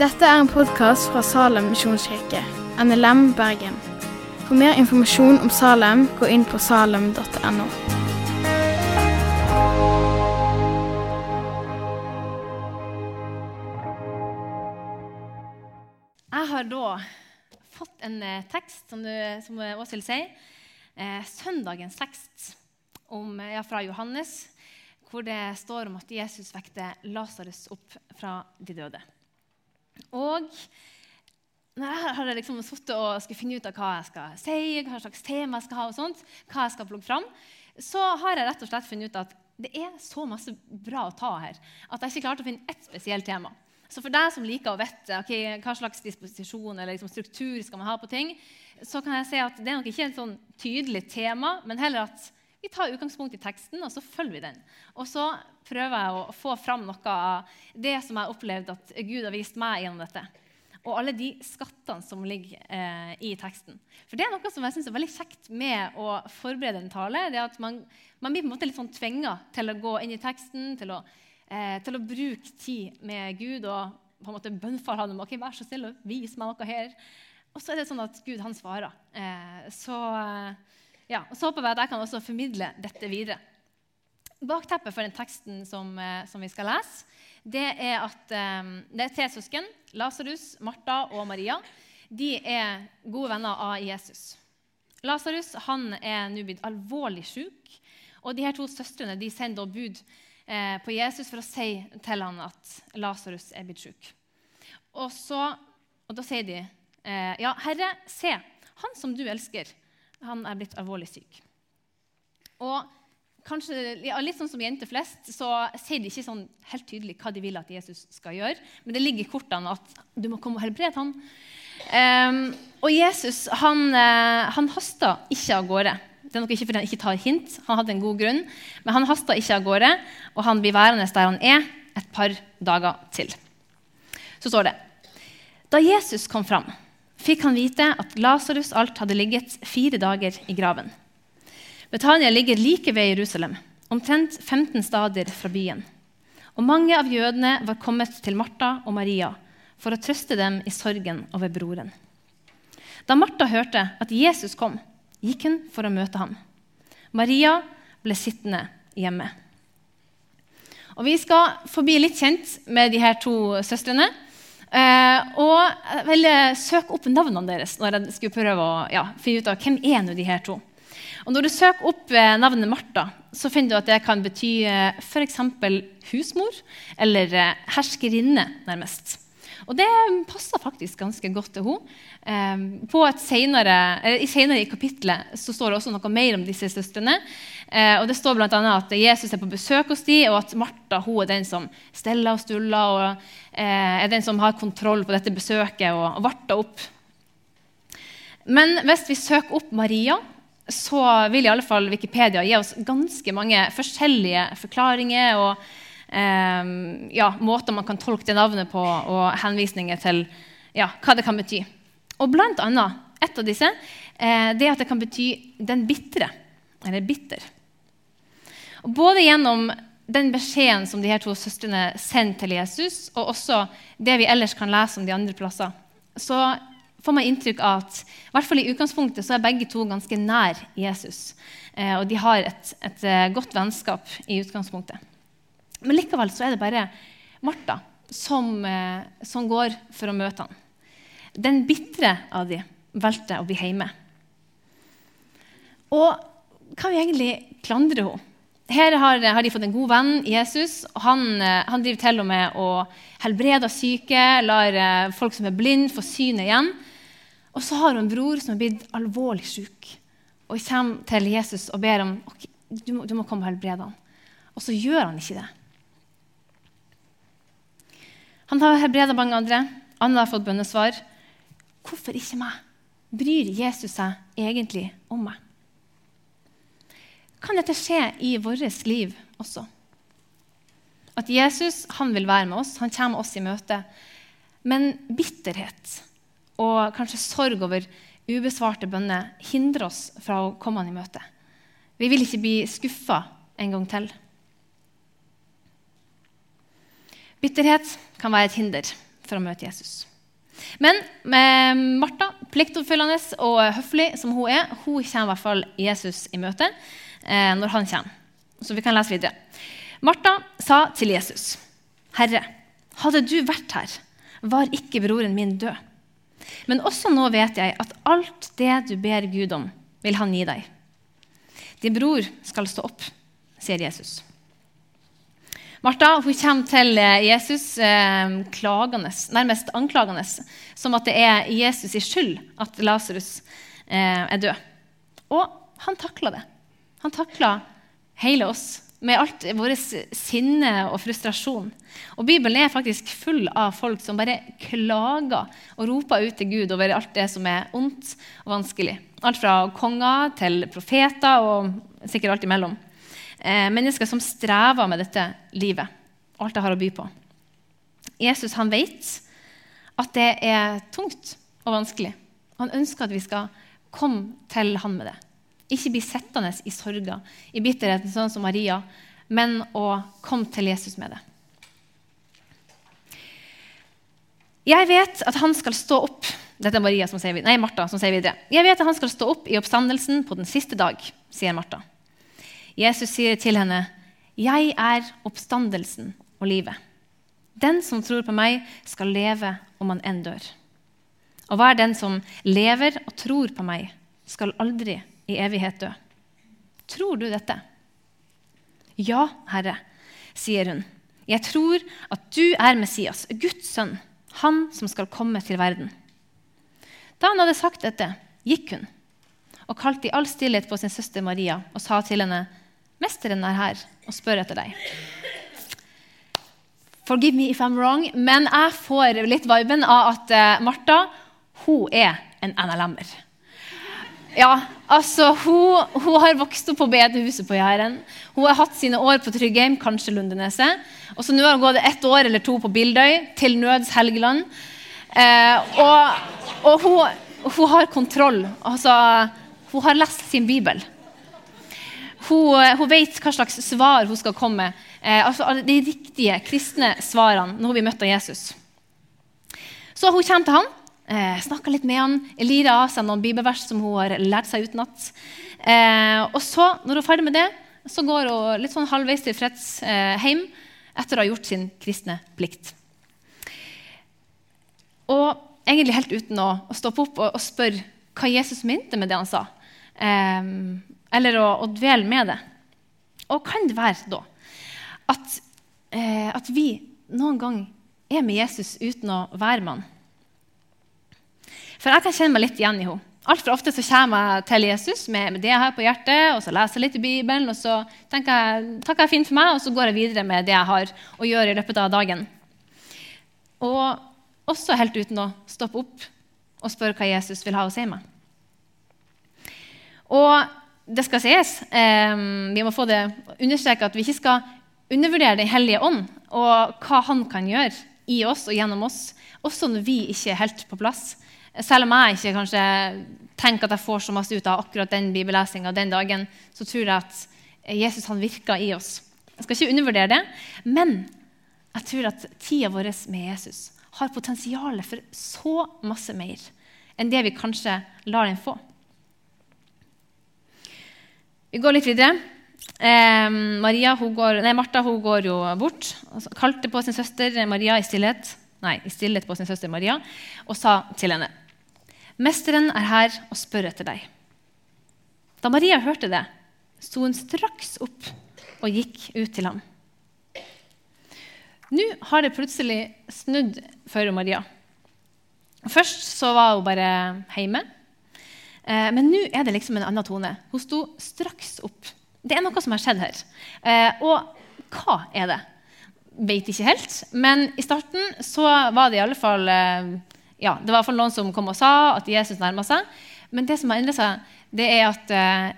Dette er en podkast fra Salem misjonskirke, NLM Bergen. For mer informasjon om Salem, gå inn på salem.no. Jeg har da fått en eh, tekst, som, du, som Åshild sier. Eh, søndagens tekst om, eh, ja, fra Johannes, hvor det står om at Jesus vekte Lasarus opp fra de døde. Og når jeg har liksom sittet og skal finne ut av hva jeg skal si, hva slags tema jeg skal ha, og sånt, hva jeg skal plukke fram, så har jeg rett og slett funnet ut at det er så masse bra å ta her at jeg ikke klarte å finne ett spesielt tema. Så for deg som liker å vite okay, hva slags disposisjon eller liksom struktur skal man ha på ting, så kan jeg si at det er nok ikke et sånn tydelig tema, men heller at vi tar utgangspunkt i teksten, og så følger vi den. Og så prøver jeg å få fram noe av det som jeg har opplevd at Gud har vist meg gjennom dette. Og alle de skattene som ligger eh, i teksten. For det er noe som jeg synes er veldig kjekt med å forberede en tale. det er at Man, man blir på en måte litt sånn tvinga til å gå inn i teksten, til å eh, til å bruke tid med Gud og på en måte bønnfalle ham om ok, vær så snill og vis meg noe her. Og så er det sånn at Gud han svarer. Eh, så, ja, så håper jeg at jeg kan også formidle dette videre. Bakteppet for den teksten som, eh, som vi skal lese, det er at um, det er tre søsken. Lasarus, Martha og Maria. De er gode venner av Jesus. Lasarus er nå blitt alvorlig syk. Og de her to søstrene de sender bud eh, på Jesus for å si til ham at Lasarus er blitt syk. Og, og da sier de, eh, ja, Herre, se, han som du elsker, han er blitt alvorlig syk. Og kanskje ja, litt sånn som jenter flest, så sier de ikke sånn helt tydelig hva de vil at Jesus skal gjøre. Men det ligger i kortene at du må komme og helbrede ham. Um, og Jesus han, uh, han hasta ikke av gårde. Det er nok ikke fordi han ikke tar hint, han hadde en god grunn, men han hasta ikke av gårde, og han blir værende der han er, et par dager til. Så står det Da Jesus kom fram, fikk han vite at Lasarus alt hadde ligget fire dager i graven. Betania ligger like ved Jerusalem, omtrent 15 stader fra byen. Og mange av jødene var kommet til Martha og Maria for å trøste dem i sorgen over broren. Da Martha hørte at Jesus kom, gikk hun for å møte ham. Maria ble sittende hjemme. Og Vi skal forbi litt kjent med de her to søstrene. Eh, og ville søke opp navnene deres når jeg skulle prøve å ja, finne ut av hvem er nå de her to. Og Når du søker opp eh, navnet Martha, så finner du at det kan bety eh, f.eks. husmor eller eh, herskerinne, nærmest. Og det passer faktisk ganske godt til henne. Ehm, senere, I senere i kapittelet så står det også noe mer om disse søstrene. Eh, og Det står bl.a. at Jesus er på besøk hos dem, og at Martha hun er den som steller og stuller og eh, er den som har kontroll på dette besøket og, varter opp. Men hvis vi søker opp Maria, så vil i alle fall Wikipedia gi oss ganske mange forskjellige forklaringer og eh, ja, måter man kan tolke det navnet på, og henvisninger til ja, hva det kan bety. Og blant annet, et av disse eh, det at det kan bety 'den bitre', eller 'bitter'. Og både gjennom den beskjeden som de her to søstrene sender til Jesus, og også det vi ellers kan lese om de andre plasser, så får man inntrykk av at i hvert fall i utgangspunktet så er begge to ganske nær Jesus. Eh, og de har et, et, eh, godt vennskap i utgangspunktet. Men likevel så er det bare Martha som, eh, som går for å møte ham. Den bitre av de valgte å bli hjemme. Og kan vi egentlig klandre henne? Her har, har, de fått en god venn, Jesus. og Han, eh, han driver til og med og helbreder syke, lar eh, folk som er blinde, få synet igjen. Og så har hun en bror som er blitt alvorlig syk. Og kommer til Jesus og ber om okay, du, må, du må komme og helbrede ham. Og så gjør han ikke det. Han har helbreda mange andre. Anna har fått bønnesvar. Hvorfor ikke meg? Bryr Jesus seg egentlig om meg? Kan dette skje i vårt liv også? At Jesus han vil være med oss, han kommer oss i møte. Men bitterhet og kanskje sorg over ubesvarte bønner hindrer oss fra å komme han i møte. Vi vil ikke bli skuffa en gang til. Bitterhet kan være et hinder for å møte Jesus. Men Martha, pliktoppfyllende og høflig som hun er, hun kommer i hvert fall Jesus i møte eh, når han kommer. Så vi kan lese videre. Martha sa til Jesus, 'Herre, hadde du vært her, var ikke broren min død.' 'Men også nå vet jeg at alt det du ber Gud om, vil han gi deg.' 'Din bror skal stå opp', sier Jesus. Martha hun kommer til eh, Jesus eh, klagende, nærmest anklagende, som at det er Jesus' i skyld at Lasarus eh, er død. Og han takla det. Han takla hele oss med alt vårt sinne og frustrasjon. Og Bibelen er faktisk full av folk som bare klager og roper ut til Gud over alt det som er ondt og vanskelig. Alt fra konger til profeter og sikkert alt imellom. Eh, mennesker som strever med dette livet alt det har å by på. Jesus han vet at det er tungt og vanskelig. Han ønsker at vi skal komme til han med det. Ikke bli sittende i sorga, i bitterheten, sånn som Maria, men å komme til Jesus med det. Jeg vet at han skal stå opp dette er Maria som sier, nei, Martha som sier videre. Jeg vet at han skal stå opp i oppstandelsen på den siste dag, sier Martha. Jesus sier til henne, 'Jeg er oppstandelsen og livet.' 'Den som tror på meg, skal leve om han enn dør.' 'Og hver den som lever og tror på meg, skal aldri i evighet dø.' Tror du dette? Ja, Herre, sier hun. Jeg tror at du er Messias, Guds sønn, han som skal komme til verden. Da han hadde sagt dette, gikk hun og kalte i all stillhet på sin søster Maria og sa til henne, 'Mesteren er her og spør etter deg.' Forgive me if I'm wrong, men jeg får litt viben av at uh, Martha hun er en NLM-er. Ja, altså, hun, hun, har vokst opp på bedehuset på Jæren. Hun har hatt sine år på Tryggheim, kanskje Lundeneset. Og så nå har hun gått ett år eller to på Bildøy, til nøds Helgeland. Eh, og, og hun, hun, har kontroll. Altså, hun har lest sin bibel. Hun, hun, vet hva slags svar hun skal komme med. Eh, altså De riktige kristne svarene når hun blir Jesus. Så hun kommer til ham, eh, snakker litt med ham, lirer av seg noen bibelvers som hun har lært seg utenat. Eh, og så, når hun er ferdig med det, så går hun litt sånn halvveis tilfreds eh, hjem etter å ha gjort sin kristne plikt. Og egentlig helt uten å, stoppe opp og, spørre hva Jesus mente med det han sa. Eh, eller å, å, dvele med det. Og kan det være da at, eh, at vi noen gang er med Jesus uten å være med han? For jeg kan kjenne meg litt igjen i henne. Altfor ofte så kommer jeg til Jesus med, med, det jeg har på hjertet, og så leser jeg litt i Bibelen, og så tenker jeg, takker jeg fint for meg, og så går jeg videre med det jeg har å gjøre i løpet av dagen. Og også helt uten å stoppe opp og spørre hva Jesus vil ha å si meg. Og det skal sies, eh, vi må få det understreke at vi ikke skal undervurdere Den hellige ånd og hva han kan gjøre i oss og gjennom oss, også når vi ikke er helt på plass. Selv om jeg ikke kanskje tenker at jeg får så masse ut av akkurat den bibellesinga den dagen, så tror jeg at Jesus han virker i oss. Jeg skal ikke undervurdere det, men jeg tror at tida vår med Jesus har potensial for så masse mer enn det vi kanskje lar den få. Vi går litt videre. Eh, Maria, hun går, nei, Martha hun går jo bort. Altså, kalte på sin søster Maria i stillhet, nei, i stillhet på sin søster Maria og sa til henne Mesteren er her og spør etter deg. Da Maria hørte det, sto hun straks opp og gikk ut til ham. Nå har det plutselig snudd for Maria. Først så var hun bare hjemme. Eh, men nå er det liksom en annen tone. Hun sto straks opp. Det er noe som har skjedd her. Eh, og hva er det? Vet ikke helt. Men i starten så var det i alle fall eh, ja, det var noen som kom og sa at Jesus nærma seg. Men det som har endret seg, det er at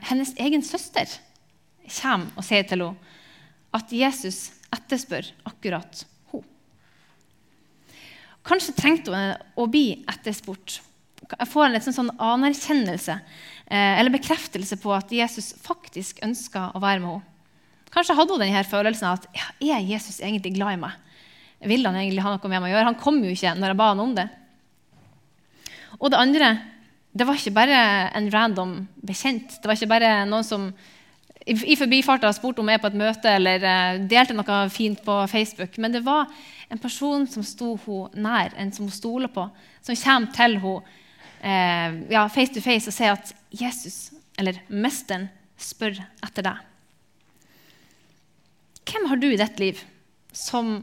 hennes egen søster kommer og sier til henne at Jesus etterspør akkurat henne. Kanskje trengte hun å bli etterspurt jeg får en sånn, sånn anerkjennelse eh, eller bekreftelse på at Jesus faktisk ønska å være med henne. Kanskje hadde hun denne følelsen av at ja, er Jesus egentlig glad i meg? vil han egentlig ha noe med meg å gjøre? Han kom jo ikke når jeg ba han om det. Og det andre det var ikke bare en random bekjent. Det var ikke bare noen som i forbifarta spurte om jeg er på et møte eller uh, delte noe fint på Facebook. Men det var en person som sto henne nær, en som hun stoler på, som kommer til henne uh, ja, face to face og se at Jesus, eller Mesteren, spør etter deg. Hvem har du i ditt liv som,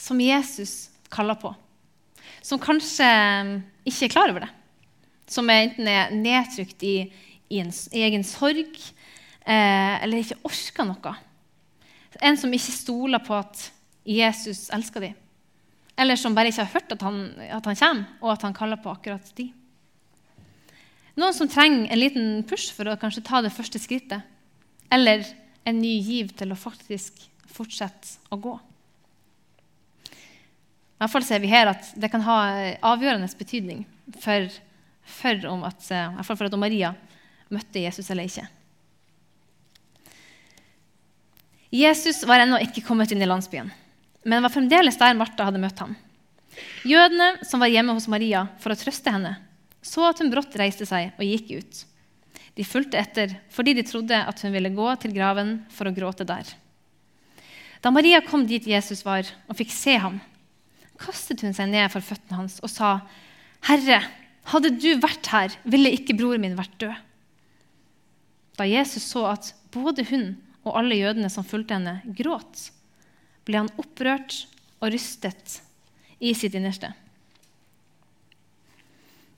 som Jesus kaller på? Som kanskje ikke er klar over det? som enten er nedtrykt i, i, en, egen sorg eh, eller ikke orker noe. En som ikke stoler på at Jesus elsker dem. Eller som bare ikke har hørt at han, at han kommer, og at han kaller på akkurat de. Noen som trenger en liten push for å kanskje ta det første skrittet. Eller en ny giv til å faktisk fortsette å gå. I hvert fall ser vi her at det kan ha avgjørende betydning for for, om at, eh, for at Maria møtte Jesus eller ikke. Jesus var ennå ikke kommet inn i landsbyen, men var fremdeles der Martha hadde møtt ham. Jødene som var hjemme hos Maria for å trøste henne, så at hun brått reiste seg og gikk ut. De fulgte etter fordi de trodde at hun ville gå til graven for å gråte der. Da Maria kom dit Jesus var, og fikk se ham, kastet hun seg ned for føttene hans og sa, 'Herre, hadde du vært her, ville ikke broren min vært død. Da Jesus så at både hun og alle jødene som fulgte henne, gråt, ble han opprørt og rystet i sitt innerste.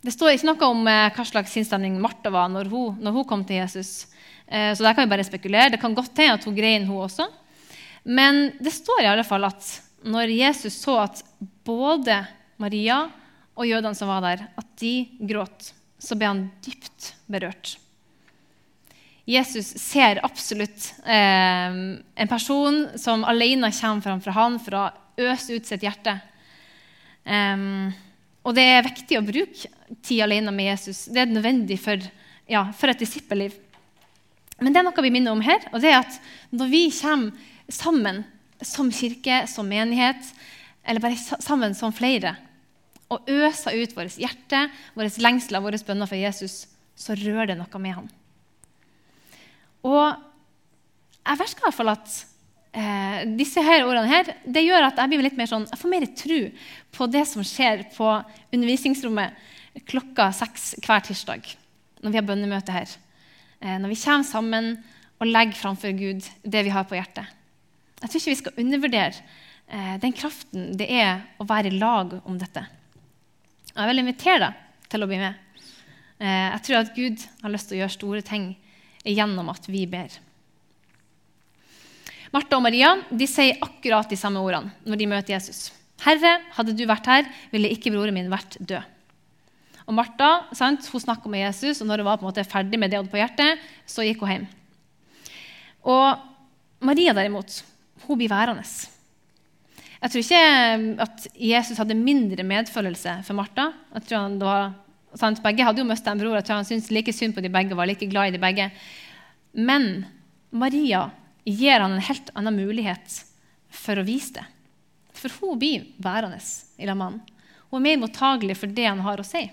Det står ikke noe om eh, hva slags sinnsstemning Martha var når hun, når hun, kom til Jesus. Eh, så der kan vi bare spekulere. Det kan godt hende at hun grein, hun også. Men det står i alle fall at når Jesus så at både Maria og jødene som var der, at de gråt, så ble han dypt berørt. Jesus ser absolutt eh, en person som alene kommer fram fra han for å øse ut sitt hjerte. Um, og det er viktig å bruke tid alene med Jesus. Det er nødvendig for, ja, for et disippelliv. Men det er noe vi minner om her, og det er at når vi kommer sammen som kirke, som menighet, eller bare sammen som flere, og øser ut vårt hjerte, våre lengsler, våre bønner for Jesus, så rører det noe med ham. Og jeg verker i hvert fall at eh, disse her ordene her, det gjør at jeg blir litt mer sånn, jeg får mer tro på det som skjer på undervisningsrommet klokka seks hver tirsdag når vi har bønnemøte her. Eh, når vi kommer sammen og legger framfor Gud det vi har på hjertet. Jeg tror ikke vi skal undervurdere eh, den kraften det er å være i lag om dette. Jeg vil invitere deg til å bli med. Eh, jeg tror at Gud har lyst til å gjøre store ting gjennom at vi ber. Martha og Maria de sier akkurat de samme ordene når de møter Jesus. 'Herre, hadde du vært her, ville ikke broren min vært død.' Og Martha sant, hun snakka med Jesus, og når hun var på en måte ferdig med det hun hadde på hjertet, så gikk hun hjem. Og Maria derimot, hun blir værende. Jeg tror ikke at Jesus hadde mindre medfølelse for Martha. Jeg tror han var, sant, Begge hadde jo mistet en bror. Jeg tror han syntes like synd på de begge var like glad i de begge. Men Maria gir han en helt annen mulighet for å vise det. For hun blir værende i lag med han. Hun er mer mottagelig for det han har å si.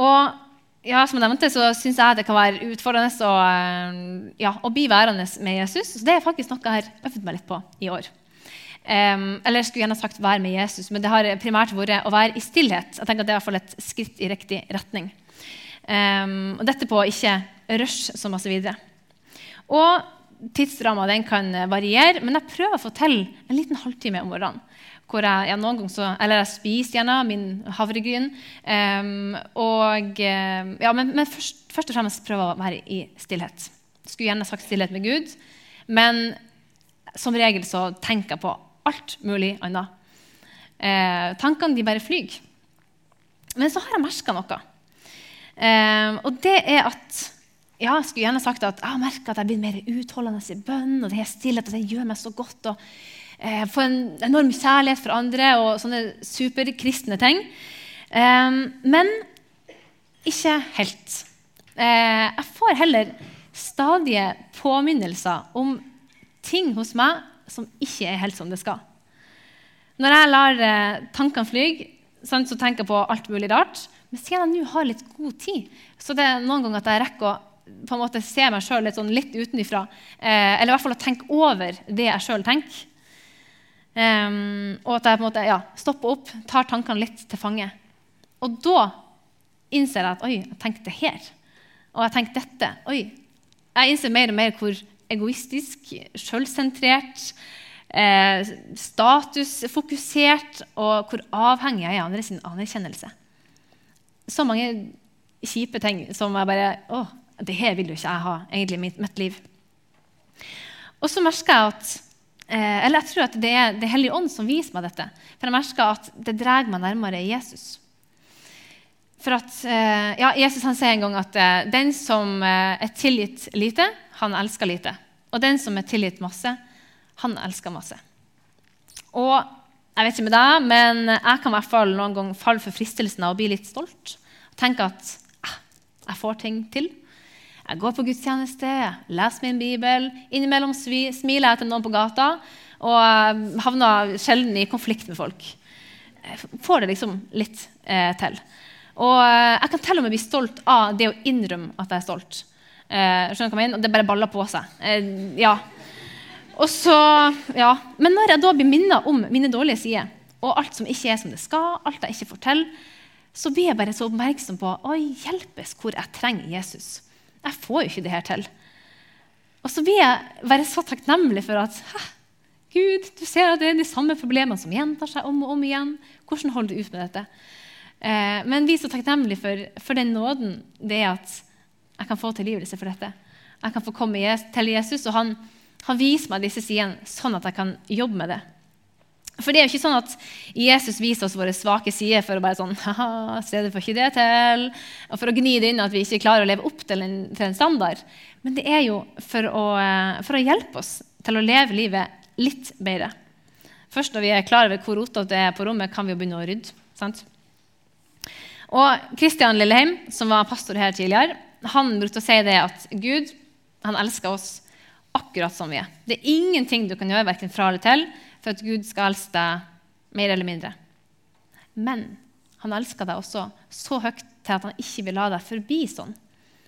Og ja, som jeg nevnte, så syns jeg det kan være utfordrende å, eh, ja, å bli værende med Jesus. Så det er faktisk noe jeg har øvd meg litt på i år. Um, eller jeg skulle gjerne sagt 'være med Jesus', men det har primært vært å være i stillhet. Jeg tenker at Det er et skritt i riktig retning. Um, og dette på ikke rush så masse videre. Og tidsramma kan variere, men jeg prøver å fortelle en liten halvtime om morgenen hvor jeg, ja, noen ganger så, eller jeg spiser gjerne min havregryn. Um, og, ja, men, men først, først, og fremst prøver å være i stillhet. Skulle gjerne sagt stillhet med Gud, men som regel så tenker jeg på alt mulig annet. Eh, tankene de bare flyr. Men så har jeg merka noe. Eh, og det er at ja, jeg skulle gjerne sagt at jeg har merka at jeg blir mer utholdende i bønn. og det er stillhet, og det gjør meg så godt. og eh, få en enorm kjærlighet for andre og sånne superkristne ting. Eh, men ikke helt. Eh, jeg får heller stadige påminnelser om ting hos meg som ikke er helt som det skal. Når jeg lar eh, tankene fly, så tenker jeg på alt mulig rart. Men siden jeg nå har litt god tid, så det er noen ganger at jeg rekker å på en måte se meg sjøl litt, sånn litt utenfra. Eh, eller i hvert fall å tenke over det jeg sjøl tenker. Um, og at jeg på en måte, ja, stopper opp, tar tankene litt til fange. Og da innser jeg at oi, jeg tenkte her. Og jeg tenkte dette. Oi. Jeg innser mer og mer hvor egoistisk, sjølsentrert, eh, statusfokusert og hvor avhengig jeg er av andres anerkjennelse. Så mange kjipe ting som jeg bare Å, det her vil jo ikke jeg ha egentlig i mitt, mitt liv. Og så merker jeg at eh, Eller jeg tror at det er Det hellige ånd som viser meg dette. For jeg merker at det drar meg nærmere Jesus. For at, eh, ja, Jesus han sier en gang at eh, den som eh, er tilgitt lite, han elsker lite. Og den som er tilgitt masse, han elsker masse. Og jeg vet ikke med deg, men jeg kan i hvert fall noen gang falle for fristelsen av å bli litt stolt. Tenke at eh, jeg får ting til. Jeg går på gudstjeneste, leser min bibel. Innimellom smiler jeg til noen på gata og havner sjelden i konflikt med folk. Jeg får det liksom litt eh, til. Og eh, jeg kan til og med bli stolt av det å innrømme at jeg er stolt. Eh, skjønner du hva jeg mener? Det bare baller på seg. Eh, ja. Og så, ja. Men når jeg da blir minnet om mine dårlige sider, og alt som ikke er som det skal, alt jeg ikke til, så blir jeg bare så oppmerksom på å hjelpes hvor jeg trenger Jesus. Jeg får jo ikke det her til. Og så blir jeg være så takknemlig for at Gud, du ser at det er de samme problemene som gjentar seg om og om igjen. Hvordan holder du ut med dette? Eh, men vi er så takknemlige for, for, den nåden det er at jeg kan få tilgivelse for dette. Jeg kan få komme til Jesus, og han, han viser meg disse sidene sånn at jeg kan jobbe med det. For det er jo ikke sånn at Jesus viser oss våre svake sider for å bare sånn, haha, se det får ikke det til, og for å gni det inn at vi ikke klarer å leve opp til en, til en standard. Men det er jo for å, eh, for å, hjelpe oss til å leve livet litt bedre. Først når vi er klar over hvor rotete det er på rommet, kan vi jo begynne å rydde. sant? Og Kristian Lilleheim, som var pastor her tidligere, han brukte å si det at Gud han elsker oss akkurat som vi er. Det er ingenting du kan gjøre verken fra eller til for at Gud skal elske deg mer eller mindre. Men han elsker deg også så høyt til at han ikke vil la deg forbi sånn.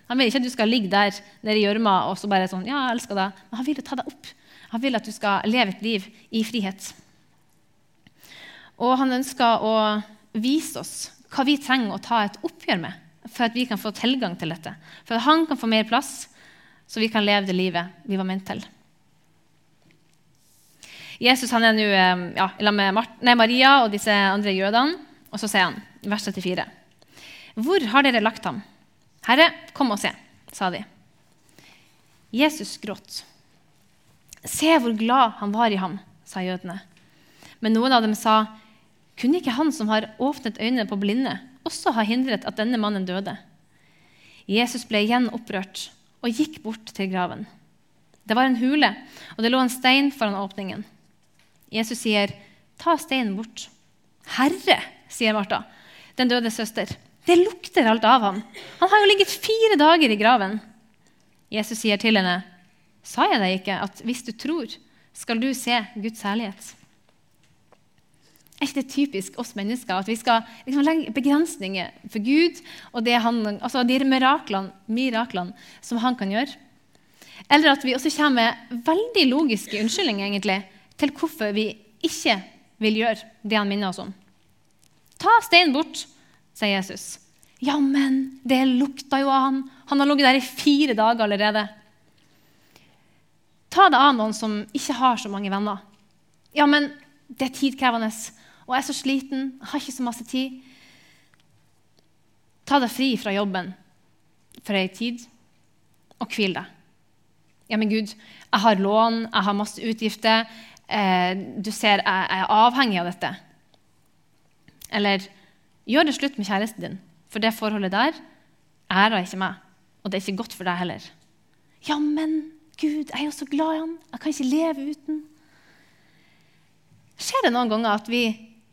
Han vil ikke at du skal ligge der nede i gjørma og så bare sånn, ja, jeg elsker deg. Men han vil jo ta deg opp. Han vil at du skal leve et liv i frihet. Og han ønsker å vise oss hva vi trenger å ta et oppgjør med for at vi kan få tilgang til dette. For at han kan få mer plass, så vi kan leve det livet vi var ment til. Jesus han er nå ja, med Maria og disse andre jødene. Og så sier han, vers 34.: Hvor har dere lagt ham? Herre, kom og se, sa de. Jesus gråt. Se hvor glad han var i ham, sa jødene. Men noen av dem sa, kunne ikke han som har åpnet øynene på blinde, også ha hindret at denne mannen døde? Jesus ble igjen opprørt og gikk bort til graven. Det var en hule, og det lå en stein foran åpningen. Jesus sier, 'Ta steinen bort.' 'Herre', sier Martha, den døde søster, 'det lukter alt av ham.' 'Han har jo ligget fire dager i graven.' Jesus sier til henne, 'Sa jeg deg ikke at hvis du tror, skal du se Guds herlighet?' Er ikke det typisk oss mennesker at vi skal liksom legge begrensninger for Gud og han, altså de miraklene, miraklene som han kan gjøre? Eller at vi også kommer med veldig logiske unnskyldninger egentlig, til hvorfor vi ikke vil gjøre det han minner oss om. Ta steinen bort, sier Jesus. Ja, men det lukta jo av han. Han har ligget der i fire dager allerede. Ta det av noen som ikke har så mange venner. Ja, men det er tidkrevende og jeg er så sliten, har ikke så masse tid. Ta deg fri fra jobben for ei tid, og hvil deg. Ja, men Gud, jeg har lån, jeg har masse utgifter. Eh, du ser, jeg, jeg er avhengig av dette. Eller gjør det slutt med kjæresten din, for det forholdet der ærer ikke meg. Og det er ikke godt for deg heller. Ja, men Gud, jeg er jo så glad i han. Jeg kan ikke leve uten. Skjer det noen ganger at vi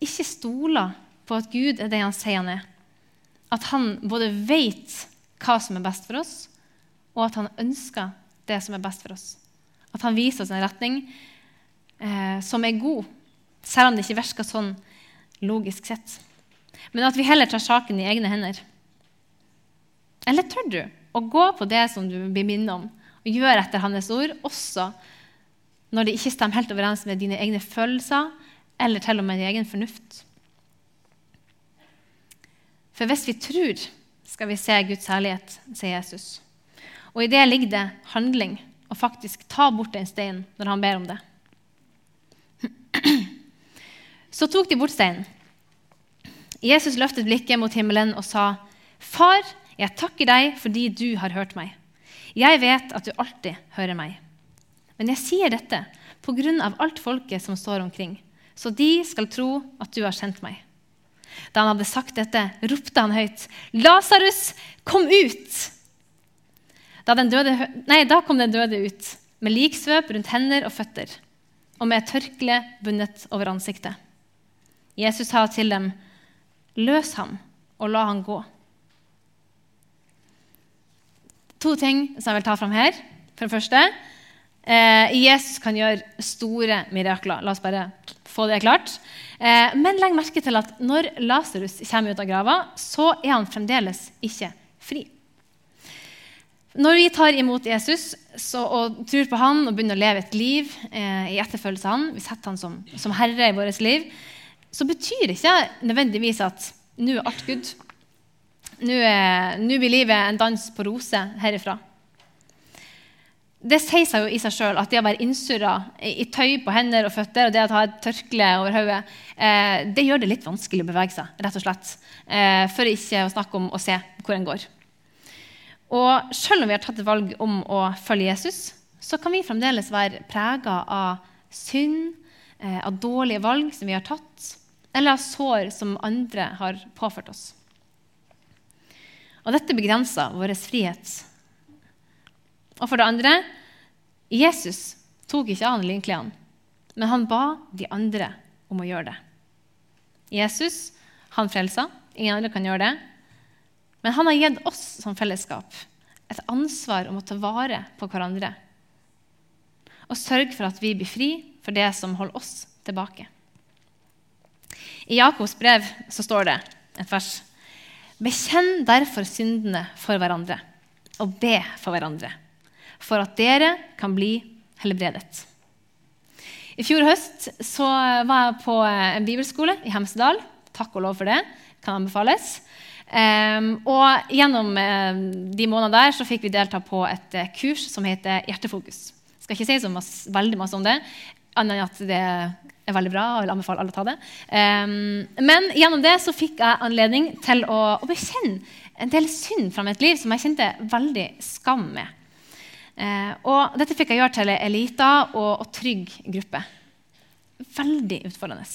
ikke stoler på at Gud er det han sier han er. At han både vet hva som er best for oss, og at han ønsker det som er best for oss. At han viser oss en retning. Eh, som er god, selv om det ikke virker sånn logisk sett. Men at vi heller tar saken i egne hender. Eller tør du å gå på det som du blir minnet om, og gjøre etter hans ord, også når det ikke stemmer helt overens med dine egne følelser eller til og med din egen fornuft? For hvis vi tror, skal vi se Guds herlighet, sier Jesus. Og i det ligger det handling å faktisk ta bort en stein når han ber om det. Så tok de bort steinen. Jesus løftet blikket mot himmelen og sa, 'Far, jeg takker deg fordi du har hørt meg.' 'Jeg vet at du alltid hører meg.' Men jeg sier dette på grunn av alt folket som står omkring, så de skal tro at du har sendt meg. Da han hadde sagt dette, ropte han høyt, 'Lasarus, kom ut!' Da, døde, nei, da kom den døde ut, med liksvøp rundt hender og føtter, og med et tørkle bundet over ansiktet. Jesus sa til dem, Løs ham og la ham gå. To ting som jeg vil ta fram her. For det første eh, Jesus kan gjøre store mirakler. La oss bare få det klart. Eh, men legg merke til at når Lasarus kommer ut av grava, så er han fremdeles ikke fri. Når vi tar imot Jesus så, og tror på han og begynner å leve et liv eh, i etterfølgelse av han, vi setter han som, som herre i vårt liv, så betyr det ikke nødvendigvis at nå er alt good. Nå blir livet en dans på roser herifra. Det sier seg jo i seg sjøl at det å være innsurra i tøy på hender og føtter og det å ha et tørkle over hodet, eh, det gjør det litt vanskelig å bevege seg, rett og slett. Eh, for ikke å snakke om å se hvor en går. Og selv om vi har tatt et valg om å følge Jesus, så kan vi fremdeles være prega av synd, eh, av dårlige valg som vi har tatt, eller av sår som andre har påført oss. Og dette begrenser vår frihet. Og for det andre Jesus tok ikke av linklærne, men han ba de andre om å gjøre det. Jesus han frelsa. Ingen andre kan gjøre det. Men han har gitt oss som fellesskap et ansvar om å ta vare på hverandre og sørge for at vi blir fri for det som holder oss tilbake. I Jakobs brev så står det et vers. Bekjenn derfor syndene for hverandre, og be for hverandre, for at dere kan bli helbredet. I fjor høst så var jeg på en bibelskole i Hemsedal. Takk og lov for det. Kan anbefales. Um, og gjennom uh, de månedene der så fikk vi delta på et uh, kurs som heter Hjertefokus. Skal ikke si så veldig masse om det, annet enn at det er veldig bra. og vil anbefale alle å ta det. Um, men gjennom det så fikk jeg anledning til å, å, bekjenne en del synd fra mitt liv som jeg kjente veldig skam med. Uh, og dette fikk jeg gjøre til en lita og, og trygg gruppe. Veldig utfordrende.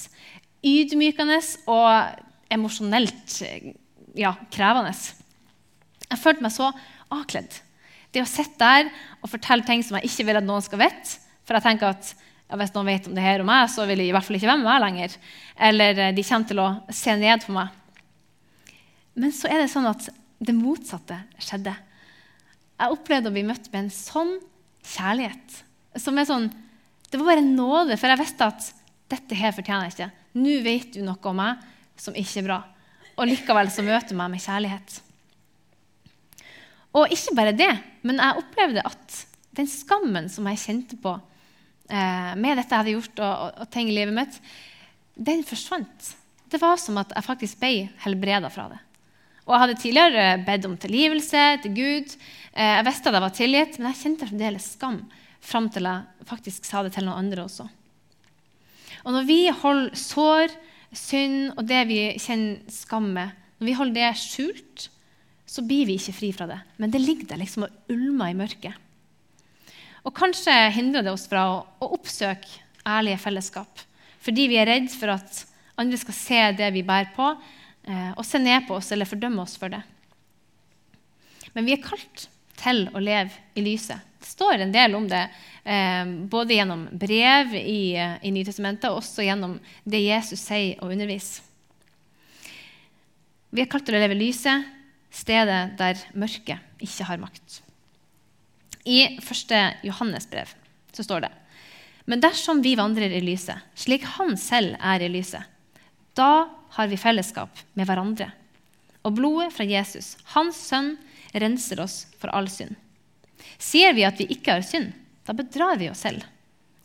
Ydmykende og emosjonelt ja, krevende. Jeg følte meg så avkledd. Det å sitte der og fortelle ting som jeg ikke vil at noen skal vite. For jeg tenker at hvis noen vet om det her om meg, så vil de i hvert fall ikke være med meg lenger. Eller eh, de kommer til å se ned på meg. Men så er det sånn at det motsatte skjedde. Jeg opplevde å bli møtt med en sånn kjærlighet. Som er sånn, Det var bare nåde, for jeg visste at dette her fortjener jeg ikke. Nå vet du noe om meg som ikke er bra. Og likevel så møter du meg med kjærlighet. Og ikke bare det, men jeg opplevde at den skammen som jeg kjente på med dette jeg hadde gjort, og, og, og, ting i livet mitt, den forsvant. Det var som at jeg faktisk ble helbreda fra det. Og Jeg hadde tidligere bedt om tilgivelse til Gud. Eh, jeg visste at jeg var tilgitt, men jeg kjente fremdeles skam fram til jeg faktisk sa det til noen andre også. Og når vi holder sår, synd og det vi kjenner skam med, når vi holder det skjult, så blir vi ikke fri fra det. Men det ligger der liksom og ulmer i mørket. Og kanskje hindrer det oss fra å, oppsøke ærlige fellesskap. Fordi vi er redd for at andre skal se det vi bærer på, eh, og se ned på oss eller fordømme oss for det. Men vi er kalt til å leve i lyset. Det står en del om det, eh, både gjennom brev i, eh, i Nytestamentet og også gjennom det Jesus sier og underviser. Vi er kalt til å leve i lyset, stedet der mørket ikke har makt. I 1. Johannes brev så står det Men dersom vi vandrer i lyset, slik Han selv er i lyset, da har vi fellesskap med hverandre. Og blodet fra Jesus, Hans sønn, renser oss for all synd. Sier vi at vi ikke har synd, da bedrar vi oss selv,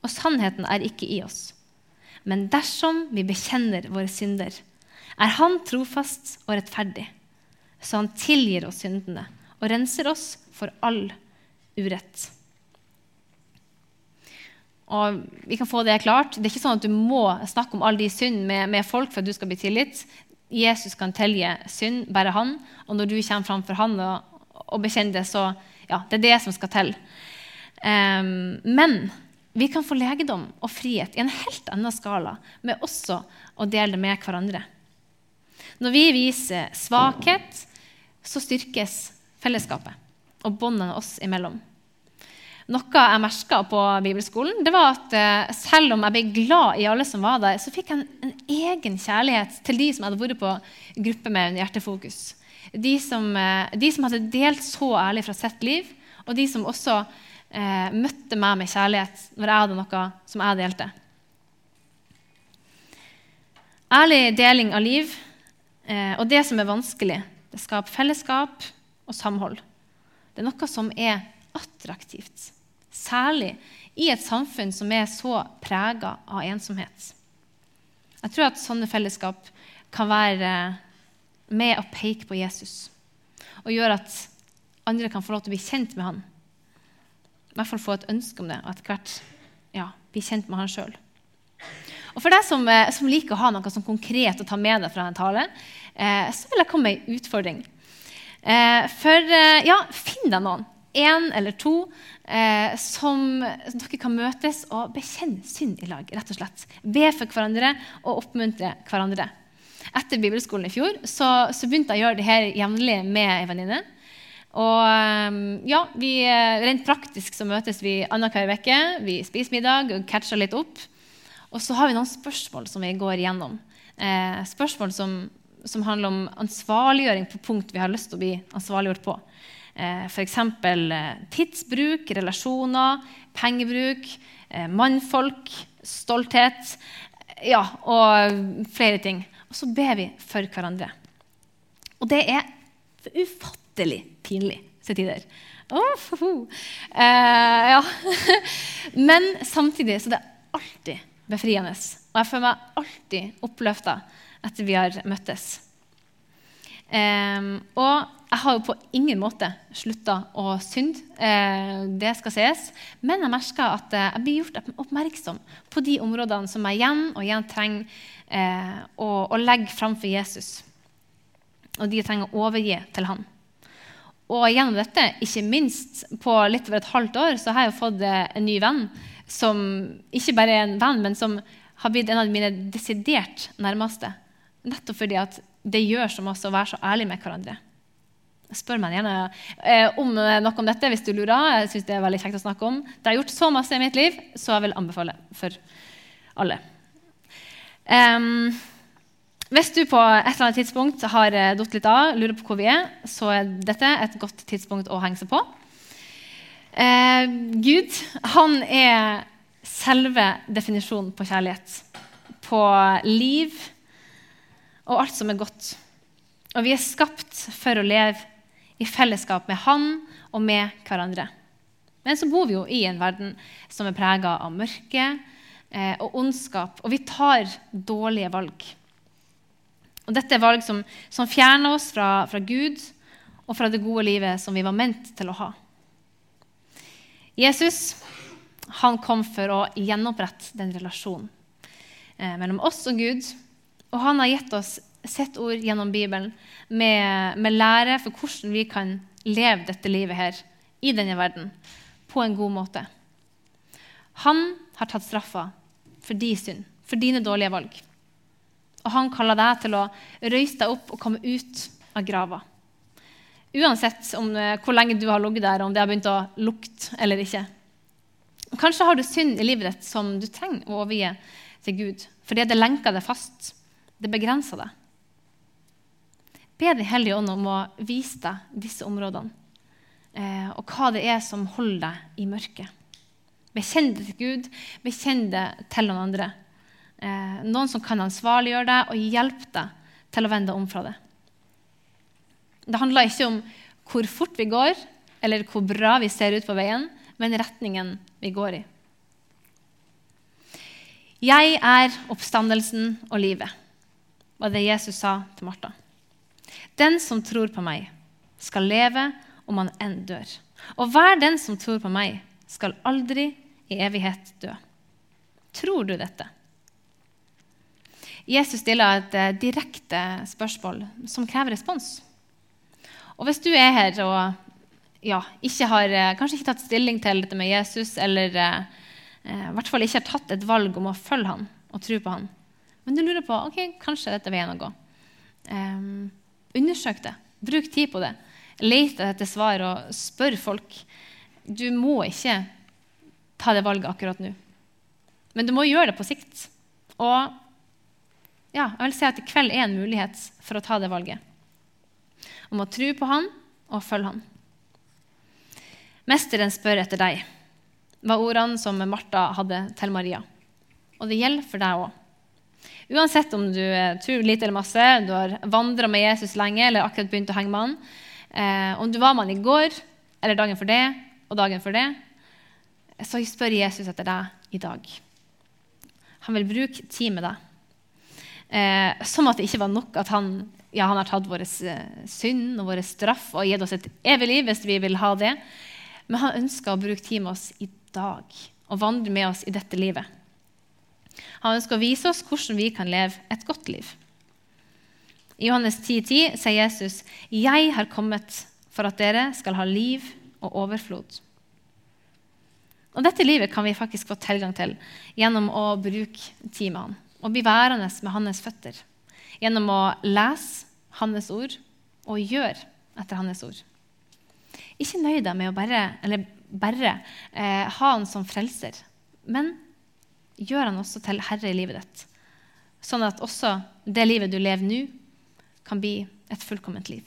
og sannheten er ikke i oss. Men dersom vi bekjenner våre synder, er Han trofast og rettferdig, så Han tilgir oss syndene og renser oss for all urett. Og vi kan få Det klart. Det er ikke sånn at du må snakke om alle de synd med, med, folk for at du skal bli tilgitt. Jesus kan tilgi synd, bare han. Og når du kommer fram for han og, og bekjenner det, så ja, det er det som skal til. Um, men vi kan få legedom og frihet i en helt annen skala med også å dele det med hverandre. Når vi viser svakhet, så styrkes fellesskapet og båndene oss imellom noe jeg merka på bibelskolen, det var at eh, selv om jeg ble glad i alle som var der, så fikk jeg en, en egen kjærlighet til de som hadde vært på gruppe med Hjertefokus. De som, eh, de som, hadde delt så ærlig fra sitt liv, og de som også eh, møtte meg med kjærlighet når jeg hadde noe som jeg delte. Ærlig deling av liv eh, og det som er vanskelig, det skaper fellesskap og samhold. Det er noe som er attraktivt. Særlig i et samfunn som er så prega av ensomhet. Jeg tror at sånne fellesskap kan være med å peke på Jesus og gjøre at andre kan få lov til å bli kjent med han. I hvert fall få et ønske om det, og etter hvert ja, bli kjent med han sjøl. Og For deg som, eh, som, liker å ha noe sånn konkret å ta med deg fra en tale, eh, så vil jeg komme med ei utfordring. Eh, for eh, ja, finn deg noen én eller to eh, som dere kan møtes og bekjenne synd i lag. rett og slett. Be for hverandre og oppmuntre hverandre. Etter bibelskolen i fjor så, så begynte jeg å gjøre det her jevnlig med ei venninne. Og eh, ja, vi, eh, Rent praktisk så møtes vi annenhver uke. Vi spiser middag og catcher litt opp. Og så har vi noen spørsmål som vi går igjennom. Eh, spørsmål som, som handler om ansvarliggjøring på punkt vi har lyst til å bli ansvarliggjort på. Eh, F.eks. Eh, tidsbruk, relasjoner, pengebruk, eh, mannfolk, stolthet ja, og flere ting. Og så ber vi for hverandre. Og det er ufattelig pinlig til tider. Oh, eh, ja. Men samtidig så det er alltid befriende. Og jeg føler meg alltid oppløfta etter vi har møttes. Um, og jeg har jo på ingen måte slutta å synde, uh, det skal sies. Men jeg merker at uh, jeg blir gjort oppmerksom på de områdene som jeg igjen og igjen trenger uh, å, å, legge framfor Jesus. Og de jeg trenger å overgi til han. Og gjennom dette, ikke minst på litt over et halvt år, så har jeg jo fått en ny venn som ikke bare er en venn, men som har blitt en av mine desidert nærmeste. Nettopp fordi at det gjør som oss å være så ærlig med hverandre. Spør meg gjerne eh, om noe om dette hvis du lurer. Jeg synes det er veldig kjekt å snakke om. Det har gjort så masse i mitt liv, så jeg vil anbefale for alle. Um, hvis du på et eller annet tidspunkt har eh, datt litt av, lurer på hvor vi er, så er dette et godt tidspunkt å henge seg på. Eh, Gud han er selve definisjonen på kjærlighet. På liv og alt som er godt. Og vi er skapt for å leve i fellesskap med Han og med hverandre. Men så bor vi jo i en verden som er prega av mørke eh, og ondskap, og vi tar dårlige valg. Og dette er valg som, som fjerner oss fra, fra, Gud og fra det gode livet som vi var ment til å ha. Jesus han kom for å gjenopprette den relasjonen eh, mellom oss og Gud og han har gitt oss sitt ord gjennom Bibelen med, med, lære for hvordan vi kan leve dette livet her i denne verden på en god måte. Han har tatt straffa for din synd, for dine dårlige valg. Og han kaller deg til å røyse deg opp og komme ut av grava. Uansett om, eh, hvor lenge du har ligget der, om det har begynt å lukte eller ikke. Kanskje har du synd i livet ditt som du trenger å overgi til Gud fordi det lenker deg fast det begrenser deg. Be Den hellige ånd om å vise deg disse områdene, eh, og hva det er som holder deg i mørket. Bekjenn det til Gud, bekjenn det til noen andre. Eh, noen som kan ansvarliggjøre deg og hjelpe deg til å vende om fra det. Det handler ikke om hvor fort vi går, eller hvor bra vi ser ut på veien, men retningen vi går i. Jeg er oppstandelsen og livet, var det Jesus sa til Martha. Den som tror på meg, skal leve om han enn dør. Og hver den som tror på meg, skal aldri i evighet dø. Tror du dette? Jesus stiller et eh, direkte spørsmål som krever respons. Og hvis du er her og ja, ikke har, eh, kanskje ikke tatt stilling til dette med Jesus, eller eh, eh, i hvert fall ikke har tatt et valg om å følge ham og tro på han, men du lurer på ok, kanskje dette veien å gå, um, undersøk det. Bruk tid på det. Let etter svar og spør folk. Du må ikke ta det valget akkurat nå, men du må gjøre det på sikt. Og ja, jeg vil si at i kveld er en mulighet for å ta det valget. Om å tro på han og følge han. Mesteren spør etter deg, var ordene som Martha hadde til Maria. Og det gjelder for deg òg. Uansett om du tror lite eller masse, du har vandra med Jesus lenge eller akkurat begynt å henge med han, eh, om du var med han i går eller dagen for det og dagen for det, så spør Jesus etter deg i dag. Han vil bruke tid med deg. Eh, som at det ikke var nok at han, ja, han har tatt vår eh, synd og vår straff og gitt oss et evig liv hvis vi vil ha det. Men han ønsker å bruke tid med oss i dag og vandre med oss i dette livet. Han ønsker å vise oss hvordan vi kan leve et godt liv. I Johannes 10,10 10 sier Jesus, 'Jeg har kommet for at dere skal ha liv og overflod'. Og Dette livet kan vi faktisk få tilgang til gjennom å bruke tid med han og bli værende med hans føtter. Gjennom å lese hans ord og gjøre etter hans ord. Ikke nøy deg med å bare, bare eh, ha han som frelser, men gjør han også til herre i livet ditt. Sånn at også det livet du lever nå, kan bli et fullkomment liv.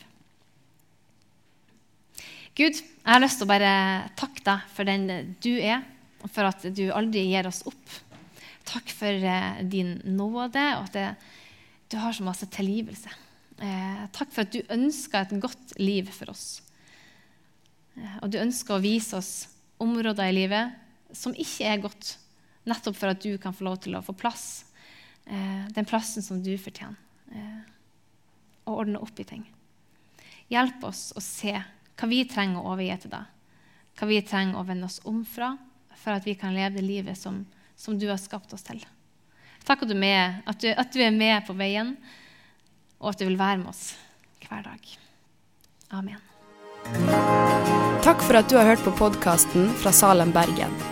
Gud, jeg har lyst til å bare takke deg for den du er, og for at du aldri gir oss opp. Takk for eh, din nåde, og at det, du har så masse tilgivelse. Eh, takk for at du ønsker et godt liv for oss. Eh, og du ønsker å vise oss områder i livet som ikke er godt, nettopp for at du kan få lov til å få plass, eh, den plassen som du fortjener, eh, og ordne opp i ting. Hjelp oss å se hva vi trenger å overgi til deg, hva vi trenger å vende oss om fra, for at vi kan leve det livet som, som du har skapt oss til. Takk at du, med, at, du, at du er med på veien, og at du vil være med oss hver dag. Amen. Takk for at du har hørt på podkasten fra Salem, Bergen.